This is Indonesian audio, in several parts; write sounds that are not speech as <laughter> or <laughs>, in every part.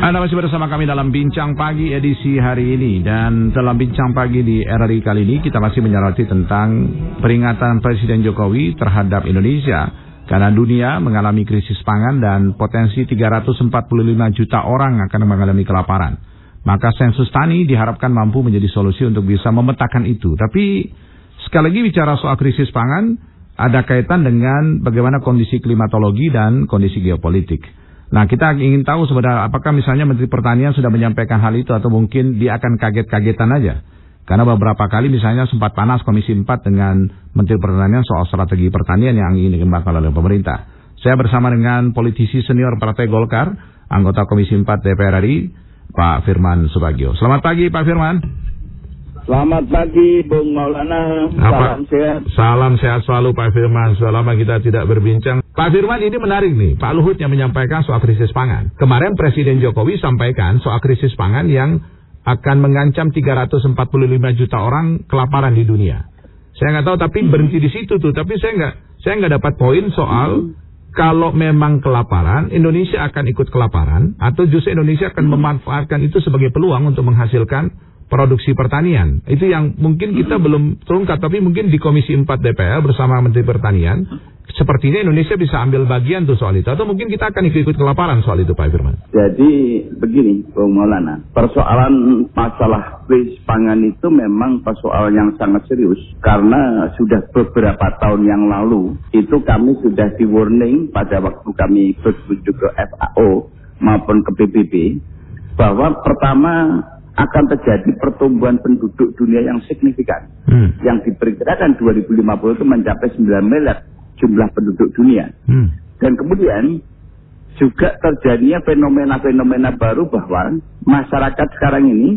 Anda masih bersama kami dalam Bincang Pagi edisi hari ini dan dalam Bincang Pagi di RRI kali ini kita masih menyoroti tentang peringatan Presiden Jokowi terhadap Indonesia karena dunia mengalami krisis pangan dan potensi 345 juta orang akan mengalami kelaparan. Maka sensus tani diharapkan mampu menjadi solusi untuk bisa memetakan itu. Tapi sekali lagi bicara soal krisis pangan ada kaitan dengan bagaimana kondisi klimatologi dan kondisi geopolitik. Nah, kita ingin tahu sebenarnya apakah misalnya Menteri Pertanian sudah menyampaikan hal itu atau mungkin dia akan kaget-kagetan aja. Karena beberapa kali misalnya sempat panas Komisi 4 dengan Menteri Pertanian soal strategi pertanian yang ingin dikembangkan oleh pemerintah. Saya bersama dengan politisi senior Partai Golkar, anggota Komisi 4 DPR RI, Pak Firman Subagio. Selamat pagi Pak Firman. Selamat pagi Bung Maulana. Apa? Salam sehat. Salam sehat selalu Pak Firman. Sudah lama kita tidak berbincang. Pak Firman ini menarik nih. Pak Luhut yang menyampaikan soal krisis pangan. Kemarin Presiden Jokowi sampaikan soal krisis pangan yang akan mengancam 345 juta orang kelaparan di dunia. Saya nggak tahu tapi berhenti di situ tuh. Tapi saya nggak saya nggak dapat poin soal kalau memang kelaparan, Indonesia akan ikut kelaparan atau justru Indonesia akan memanfaatkan itu sebagai peluang untuk menghasilkan produksi pertanian. Itu yang mungkin kita hmm. belum terungkap, tapi mungkin di Komisi 4 DPR bersama Menteri Pertanian, sepertinya Indonesia bisa ambil bagian tuh soal itu. Atau mungkin kita akan ikut-ikut kelaparan soal itu, Pak Firman. Jadi begini, Bung Maulana, persoalan masalah krisis pangan itu memang persoalan yang sangat serius. Karena sudah beberapa tahun yang lalu, itu kami sudah di warning pada waktu kami berkunjung ke FAO maupun ke PBB, bahwa pertama akan terjadi pertumbuhan penduduk dunia yang signifikan. Hmm. Yang diperkirakan 2050 itu mencapai 9 miliar jumlah penduduk dunia. Hmm. Dan kemudian juga terjadinya fenomena-fenomena baru bahwa masyarakat sekarang ini,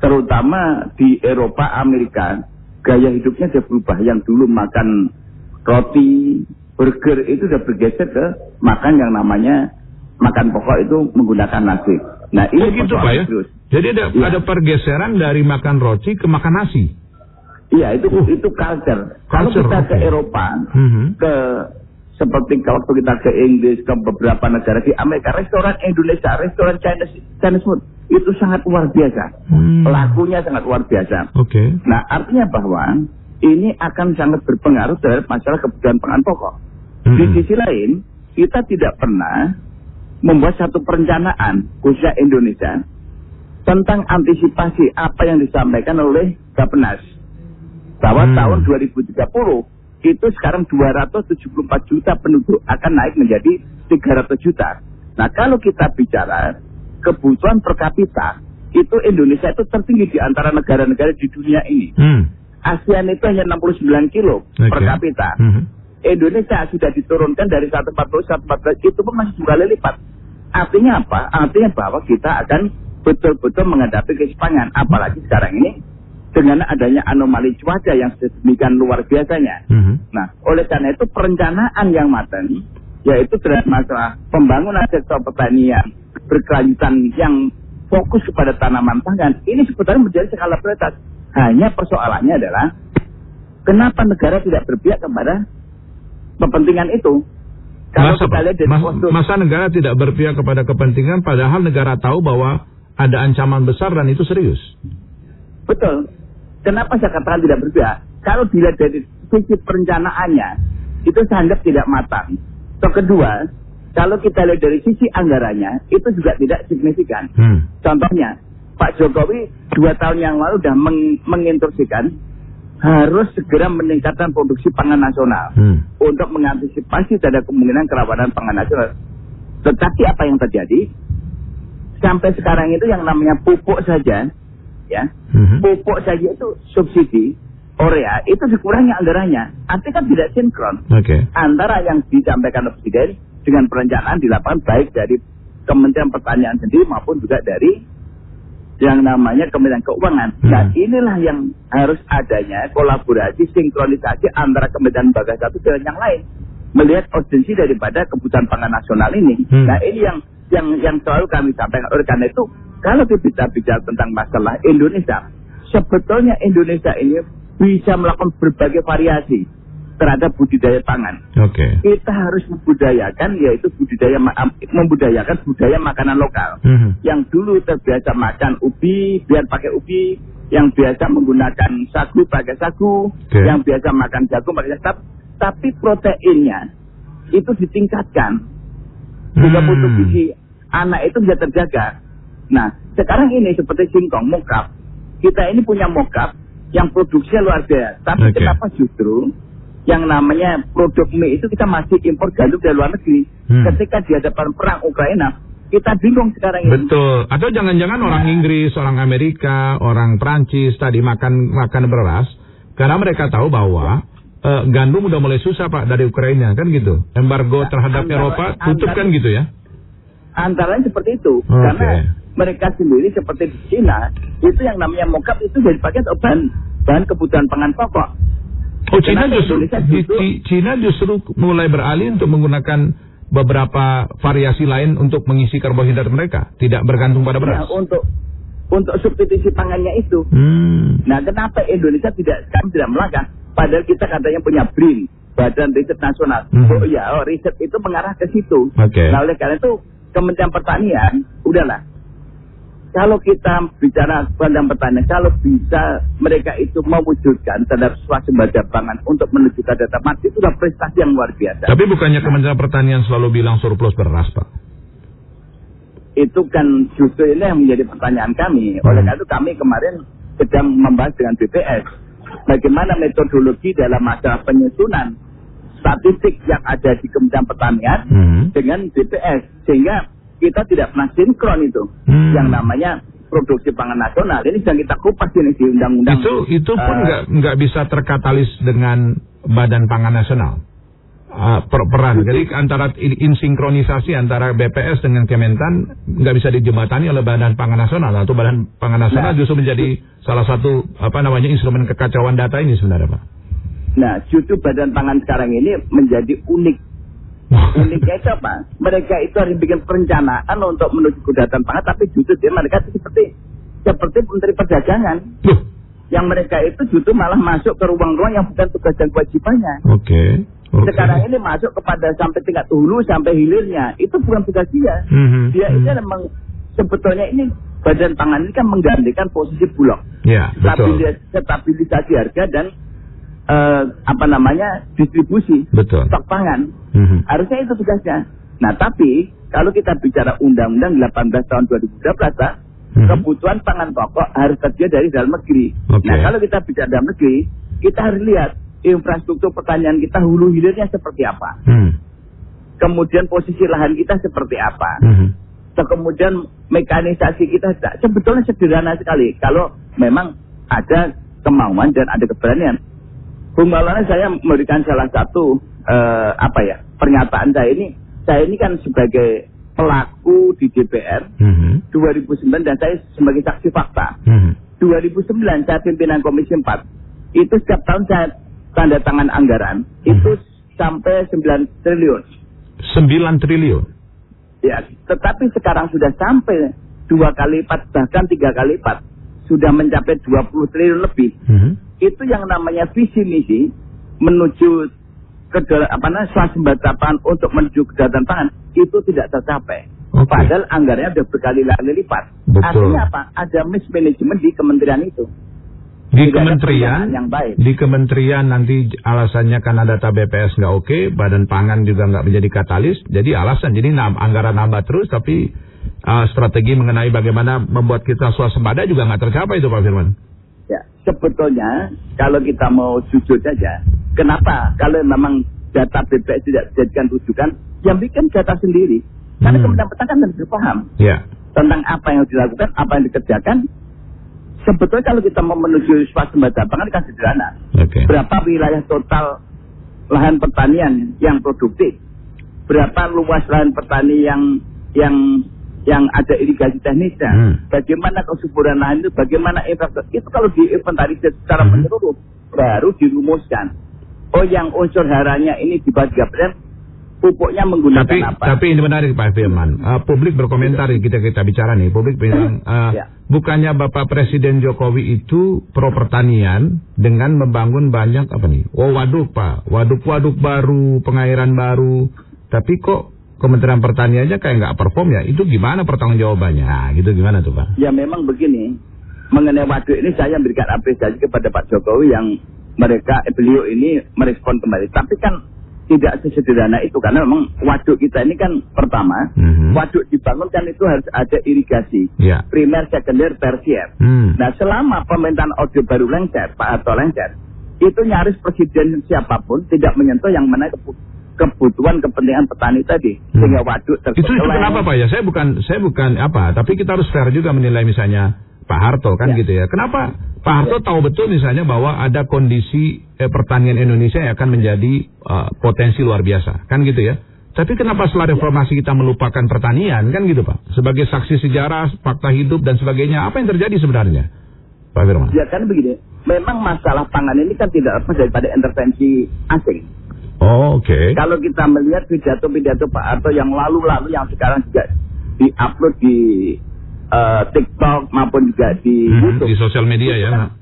terutama di Eropa, Amerika, gaya hidupnya sudah berubah. Yang dulu makan roti, burger itu sudah bergeser ke makan yang namanya makan pokok itu menggunakan nasi. Nah ini oh, gitu Pak ya? Terus. Jadi ada, ya. ada pergeseran dari makan roti ke makan nasi. Iya itu uh. itu culture. Kalau kita okay. ke Eropa, mhm. -huh. ke seperti kalau kita ke Inggris, ke beberapa negara di Amerika, restoran Indonesia, restoran Chinese, Chinese food itu sangat luar biasa. Hmm. Lakunya sangat luar biasa. Oke. Okay. Nah artinya bahwa ini akan sangat berpengaruh terhadap masalah kebutuhan pangan pokok. Hmm. Di sisi lain, kita tidak pernah membuat satu perencanaan khususnya Indonesia tentang antisipasi apa yang disampaikan oleh Bapenas bahwa hmm. tahun 2030 itu sekarang 274 juta penduduk akan naik menjadi 300 juta. Nah kalau kita bicara kebutuhan per kapita itu Indonesia itu tertinggi di antara negara-negara di dunia ini. Hmm. ASEAN itu hanya 69 kilo okay. per kapita. Hmm. Indonesia sudah diturunkan dari 140 114 itu pun masih dua kali lipat. Artinya apa? Artinya bahwa kita akan betul-betul menghadapi kesepangan. Apalagi sekarang ini dengan adanya anomali cuaca yang sedemikian luar biasanya. Mm -hmm. Nah, oleh karena itu perencanaan yang matang, yaitu terhadap masalah pembangunan sektor pertanian berkelanjutan yang fokus kepada tanaman pangan, ini sebetulnya menjadi skala prioritas. Hanya persoalannya adalah kenapa negara tidak berpihak kepada kepentingan itu. Kalau masa, kita lihat dari mas, postur, masa negara tidak berpihak kepada kepentingan padahal negara tahu bahwa ada ancaman besar dan itu serius. Betul. Kenapa saya katakan tidak berpihak? Kalau dilihat dari sisi perencanaannya, itu saya anggap tidak matang. So, kedua, kalau kita lihat dari sisi anggarannya, itu juga tidak signifikan. Hmm. Contohnya, Pak Jokowi dua tahun yang lalu sudah meng menginstruksikan harus segera meningkatkan produksi pangan nasional hmm. untuk mengantisipasi terhadap kemungkinan kerawanan pangan nasional. Tetapi apa yang terjadi? Sampai sekarang itu yang namanya pupuk saja, ya, hmm. pupuk saja itu subsidi Korea itu dikurangnya anggarannya. Artinya kan tidak sinkron okay. antara yang disampaikan Presiden dengan perencanaan di lapangan baik dari Kementerian Pertanian sendiri maupun juga dari yang namanya Kementerian Keuangan. Hmm. Nah inilah yang harus adanya kolaborasi, sinkronisasi antara Kementerian Lembaga satu dengan yang lain. Melihat urgensi daripada kebutuhan pangan nasional ini. Hmm. Nah ini yang yang yang selalu kami sampaikan. Oleh karena itu, kalau kita bicara tentang masalah Indonesia, sebetulnya Indonesia ini bisa melakukan berbagai variasi. Terhadap budidaya pangan. Oke. Okay. Kita harus membudayakan yaitu budidaya membudayakan budaya makanan lokal. Mm -hmm. Yang dulu terbiasa makan ubi, biar pakai ubi, yang biasa menggunakan sagu pakai sagu, okay. yang biasa makan jagung pakai jagung, tapi proteinnya itu ditingkatkan sehingga hmm. mutu gizi anak itu bisa terjaga. Nah, sekarang ini seperti singkong, mokap. Kita ini punya mokap yang produksinya luar biasa. Tapi okay. kenapa justru yang namanya produk mie itu kita masih impor gandum dari luar negeri. Hmm. Ketika di hadapan perang Ukraina, kita bingung sekarang ini. Betul. Atau jangan-jangan orang Inggris, orang Amerika, orang Prancis tadi makan makan beras karena mereka tahu bahwa uh, gandum udah mulai susah Pak dari Ukraina kan gitu. Embargo nah, terhadap antara, Eropa tutup antara, kan gitu ya. Antara seperti itu. Okay. Karena mereka sendiri seperti di Cina itu yang namanya mokap itu jadi pakai bahan bahan kebutuhan pangan pokok. Oh, Cina justru, justru Cina justru mulai beralih untuk menggunakan beberapa variasi lain untuk mengisi karbohidrat mereka, tidak bergantung pada beras. Ya, untuk untuk substitusi pangannya itu. Hmm. Nah, kenapa Indonesia tidak kami tidak melangkah? Padahal kita katanya punya BRIN, Badan Riset Nasional. Hmm. Oh ya, oh, riset itu mengarah ke situ. Okay. Nah, oleh karena itu Kementerian Pertanian, udahlah kalau kita bicara pandang pertanian, kalau bisa mereka itu mewujudkan terhadap swasembada pangan untuk menuju ke data mati itu sudah prestasi yang luar biasa. Tapi bukannya Kementerian Pertanian selalu bilang surplus beras, Pak? Itu kan justru ini yang menjadi pertanyaan kami. Oleh hmm. karena itu kami kemarin sedang membahas dengan BPS bagaimana metodologi dalam masalah penyusunan statistik yang ada di Kementerian Pertanian hmm. dengan BPS sehingga kita tidak pernah sinkron itu. Hmm. yang namanya produksi pangan nasional. Ini sedang kita kupas ini di undang-undang. Itu itu pun eh, nggak uh, nggak bisa terkatalis dengan Badan Pangan Nasional. Uh, per peran. Jadi antara insinkronisasi antara BPS dengan Kementan nggak bisa dijembatani oleh Badan Pangan Nasional. Atau Badan Pangan Nasional nah, justru menjadi salah satu apa namanya instrumen kekacauan data ini sebenarnya Pak. Nah, justru Badan Pangan sekarang ini menjadi unik Uniknya itu apa? Mereka itu harus bikin perencanaan untuk menuju kudatan pangan, tapi justru dia mereka itu seperti seperti menteri perdagangan. Yang mereka itu justru malah masuk ke ruang-ruang yang bukan tugas dan kewajibannya. Oke. Okay. Okay. Sekarang ini masuk kepada sampai tingkat hulu sampai hilirnya, itu bukan tugas dia. Mm-hmm. Dia mm-hmm. itu memang sebetulnya ini badan pangan ini kan menggantikan posisi bulog. Ya, betul. Stabilisasi harga dan uh, apa namanya distribusi Betul. stok pangan. Mm-hmm. Harusnya itu tugasnya. Nah tapi kalau kita bicara Undang-Undang 18 tahun 2012 mm-hmm. kebutuhan pangan pokok harus tersedia dari dalam negeri. Okay. Nah kalau kita bicara dalam negeri, kita harus lihat infrastruktur pertanian kita hulu hilirnya seperti apa. Mm. Kemudian posisi lahan kita seperti apa. Mm-hmm. kemudian mekanisasi kita sebetulnya sederhana sekali. Kalau memang ada kemauan dan ada keberanian. Bung Maulana saya memberikan salah satu uh, apa ya pernyataan saya ini saya ini kan sebagai pelaku di DPR mm -hmm. 2009 dan saya sebagai saksi fakta. Mm -hmm. 2009 saya pimpinan Komisi 4 itu setiap tahun saya tanda tangan anggaran mm -hmm. itu sampai 9 triliun. 9 triliun. Ya, tetapi sekarang sudah sampai dua kali lipat bahkan tiga kali lipat sudah mencapai 20 triliun lebih. Mm -hmm itu yang namanya visi misi menuju ke apa namanya swasembada pangan untuk menuju kejahatan pangan itu tidak tercapai. Okay. Padahal anggarannya sudah berkali-kali lipat. Betul. Artinya apa? Ada mismanagement di kementerian itu. Di tidak kementerian, yang baik. di kementerian nanti alasannya karena data BPS nggak oke, okay, badan pangan juga nggak menjadi katalis, jadi alasan jadi anggaran nambah terus, tapi uh, strategi mengenai bagaimana membuat kita swasembada juga nggak tercapai itu Pak Firman sebetulnya kalau kita mau jujur saja, kenapa kalau memang data BPS tidak dijadikan rujukan, yang bikin data sendiri. Karena hmm. Kementerian Pertanian kan lebih paham yeah. tentang apa yang dilakukan, apa yang dikerjakan. Sebetulnya kalau kita mau menuju swasembada pangan kan sederhana. Okay. Berapa wilayah total lahan pertanian yang produktif? Berapa luas lahan pertanian yang yang yang ada irigasi teknisnya, hmm. bagaimana kesuburan lahan itu, bagaimana infrastruktur itu kalau diinventarisir secara hmm. menyeluruh baru dirumuskan. Oh yang unsur haranya ini dibagi persen, pupuknya menggunakan tapi, apa? Tapi ini menarik Pak Firman. Uh, publik berkomentar kita kita bicara nih. Publik bilang uh, ya. bukannya Bapak Presiden Jokowi itu pro pertanian dengan membangun banyak apa nih? Oh waduk Pak, waduk-waduk baru, pengairan baru. Tapi kok Kementerian Pertanian aja kayak nggak perform ya? Itu gimana pertanggung jawabannya? Nah, gitu gimana tuh Pak? Ya memang begini. Mengenai waduk ini saya berikan apresiasi kepada Pak Jokowi yang mereka beliau ini merespon kembali. Tapi kan tidak sesederhana itu karena memang waduk kita ini kan pertama mm-hmm. waduk dibangun kan itu harus ada irigasi yeah. primer, sekunder, tersier. Mm. Nah selama pemerintahan Orde Baru lengser, Pak Harto lengser, itu nyaris presiden siapa pun tidak menyentuh yang mana kebutuhan kepentingan petani tadi hmm. sehingga waduk itu, itu kenapa Pak ya saya bukan saya bukan apa tapi kita harus fair juga menilai misalnya Pak Harto kan ya. gitu ya kenapa Pak Harto ya. tahu betul misalnya bahwa ada kondisi eh, pertanian Indonesia yang akan menjadi uh, potensi luar biasa, kan gitu ya. Tapi kenapa setelah ya. reformasi kita melupakan pertanian, kan gitu Pak? Sebagai saksi sejarah, fakta hidup dan sebagainya, apa yang terjadi sebenarnya, Pak Firman? Ya kan begini, memang masalah pangan ini kan tidak lepas daripada intervensi asing. Oh, oke. Okay. Kalau kita melihat pidato-pidato Pak Harto yang lalu-lalu yang sekarang juga diupload di uh, TikTok maupun juga di hmm, YouTube. Di sosial media ya. Kan,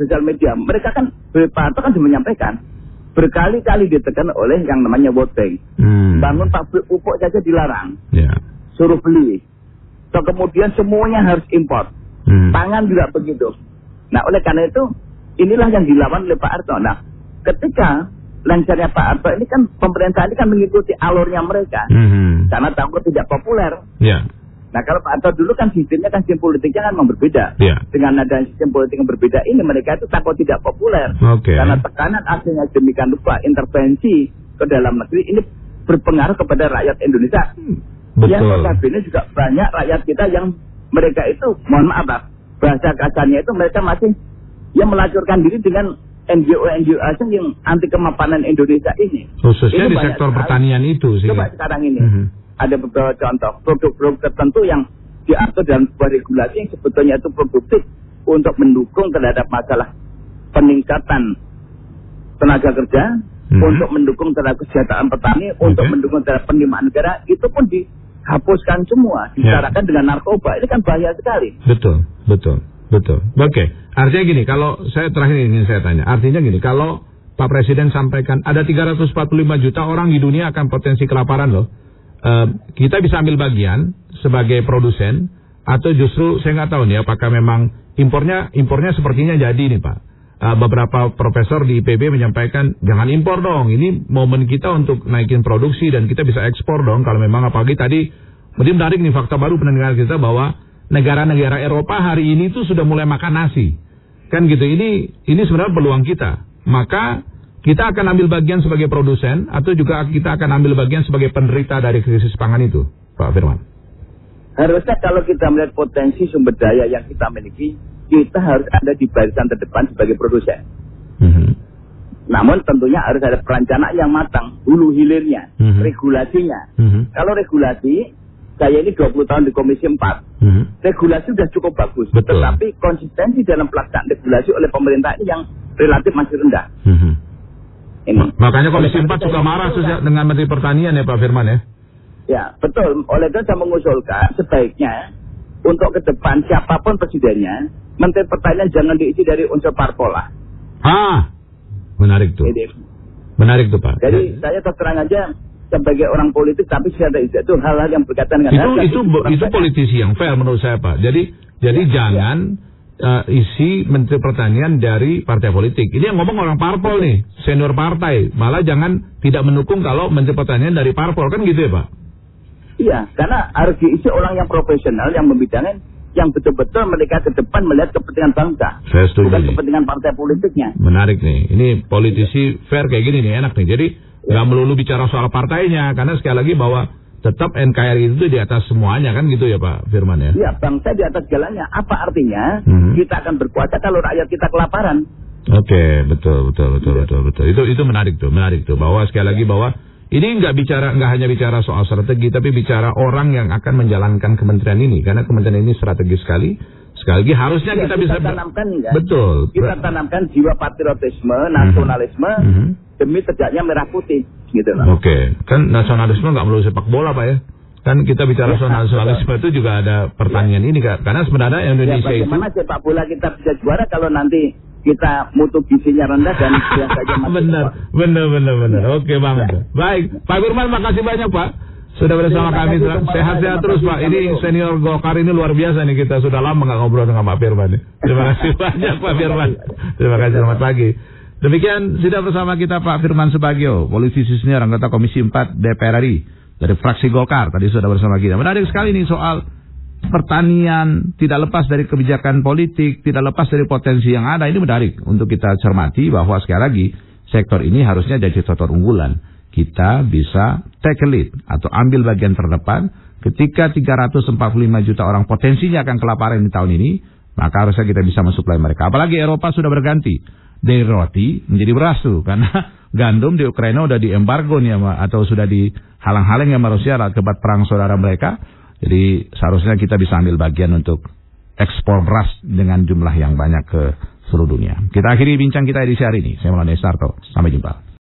sosial media. Mereka kan Pak kan sudah menyampaikan berkali-kali ditekan oleh yang namanya Bank. Hmm. Bangun pabrik pupuk saja dilarang. Yeah. Suruh beli. So kemudian semuanya harus import. Hmm. Pangan juga begitu. Nah oleh karena itu inilah yang dilawan oleh Pak Arto. Nah ketika lancarnya Pak Arto ini kan pemerintah ini kan mengikuti alurnya mereka. Hmm. Karena takut tidak populer. Yeah. Nah kalau Pak Anto dulu kan sistemnya kan sistem politiknya kan berbeda. Yeah. Dengan ada sistem politik yang berbeda ini mereka itu takut tidak populer. Okay. Karena tekanan aslinya demikian lupa intervensi ke dalam negeri ini berpengaruh kepada rakyat Indonesia. Hmm. Betul. Yang notabene juga banyak rakyat kita yang mereka itu mohon maaf bahasa kasarnya itu mereka masih yang melacurkan diri dengan NGO-NGO asing yang anti kemapanan Indonesia ini. Khususnya ini di sektor pertanian itu sih. Coba sekarang ini. Mm -hmm ada beberapa contoh produk-produk tertentu yang diatur dalam sebuah regulasi yang sebetulnya itu produktif untuk mendukung terhadap masalah peningkatan tenaga kerja, hmm. untuk mendukung terhadap kesejahteraan petani, okay. untuk mendukung terhadap penerimaan negara, itu pun dihapuskan semua, dibicarakan ya. dengan narkoba. Ini kan bahaya sekali. Betul, betul, betul. Oke, okay. Artinya gini, kalau saya terakhir ingin saya tanya, artinya gini, kalau Pak Presiden sampaikan ada 345 juta orang di dunia akan potensi kelaparan loh uh, kita bisa ambil bagian sebagai produsen atau justru saya nggak tahu nih apakah memang impornya impornya sepertinya jadi nih Pak. Uh, beberapa profesor di IPB menyampaikan jangan impor dong. Ini momen kita untuk naikin produksi dan kita bisa ekspor dong kalau memang apalagi tadi mungkin menarik nih fakta baru pendengar kita bahwa negara-negara Eropa hari ini tuh sudah mulai makan nasi. Kan gitu. Ini ini sebenarnya peluang kita. Maka kita akan ambil bagian sebagai produsen atau juga kita akan ambil bagian sebagai penderita dari krisis pangan itu, Pak Firman? Harusnya kalau kita melihat potensi sumber daya yang kita miliki, kita harus ada di barisan terdepan sebagai produsen. Mm-hmm. Namun tentunya harus ada perencanaan yang matang, hulu hilirnya, mm-hmm. regulasinya. Mm-hmm. Kalau regulasi, saya ini 20 tahun di Komisi 4, mm-hmm. regulasi sudah cukup bagus. Betul. Tetapi konsistensi dalam pelaksanaan regulasi oleh pemerintah ini yang relatif masih rendah. Mm-hmm. Ini. Makanya Komisi 4 suka marah kan. dengan Menteri Pertanian ya Pak Firman ya? Ya, betul. Oleh itu saya mengusulkan sebaiknya untuk ke depan siapa pun presidennya, Menteri Pertanian jangan diisi dari unsur parpol lah. Ah, menarik tuh. Jadi, menarik tuh Pak. Jadi ya. saya terang aja sebagai orang politik tapi saya itu hal-hal yang berkaitan dengan itu itu itu, itu politisi yang fair menurut saya Pak. Jadi jadi ya, jangan ya uh, isi Menteri Pertanian dari partai politik. Ini yang ngomong orang parpol nih, senior partai. Malah jangan tidak mendukung kalau Menteri Pertanian dari parpol kan gitu ya Pak? Iya, karena harus diisi orang yang profesional yang membidangin yang betul-betul mereka ke depan melihat kepentingan bangsa. Saya setuju. Bukan kepentingan partai politiknya. Menarik nih. Ini politisi fair kayak gini nih, enak nih. Jadi nggak melulu bicara soal partainya, karena sekali lagi bahwa tetap NKRI itu di atas semuanya kan gitu ya Pak Firman ya? Iya bangsa di atas segalanya. Apa artinya hmm. kita akan berkuasa kalau rakyat kita kelaparan? Oke okay, betul betul betul ya. betul betul itu itu menarik tuh menarik tuh bahwa sekali lagi bahwa ini nggak bicara nggak hanya bicara soal strategi tapi bicara orang yang akan menjalankan kementerian ini karena kementerian ini strategis sekali sekali lagi harusnya ya, kita, kita bisa tanamkan ya. betul kita tanamkan jiwa patriotisme nasionalisme mm -hmm. Demi tegaknya merah putih gitu loh. Oke, okay. kan nasionalisme nggak melulu sepak bola pak ya? Kan kita bicara ya, nasionalisme itu juga ada pertanyaan ya. ini kan. Karena sebenarnya Indonesia ya, bagaimana itu. sepak bola kita bisa juara kalau nanti kita mutu gizinya rendah dan <laughs> biasanya masih benar, benar, benar, benar. Ya. Oke banget. Ya. Baik, Pak Firman, makasih banyak Pak. Sudah bersama kami, sehat-sehat terus Pak. Ini senior Golkar ini luar biasa nih kita sudah lama nggak ngobrol dengan Pak Firman. Terima kasih banyak Pak Firman. Terima kasih, selamat pagi. Demikian sudah bersama kita Pak Firman Subagio, politisi senior anggota Komisi 4 DPR RI dari fraksi Golkar tadi sudah bersama kita. Menarik sekali nih soal pertanian tidak lepas dari kebijakan politik, tidak lepas dari potensi yang ada. Ini menarik untuk kita cermati bahwa sekali lagi sektor ini harusnya jadi sektor unggulan. Kita bisa take a lead atau ambil bagian terdepan ketika 345 juta orang potensinya akan kelaparan di tahun ini, maka harusnya kita bisa mensuplai mereka. Apalagi Eropa sudah berganti dari roti menjadi beras tuh karena <laughs> gandum di Ukraina udah diembargo nih sama atau sudah dihalang-halang sama Rusia akibat perang saudara mereka. Jadi seharusnya kita bisa ambil bagian untuk ekspor beras dengan jumlah yang banyak ke seluruh dunia. Kita akhiri bincang kita edisi hari ini. Saya Maulana Sarto. Sampai jumpa.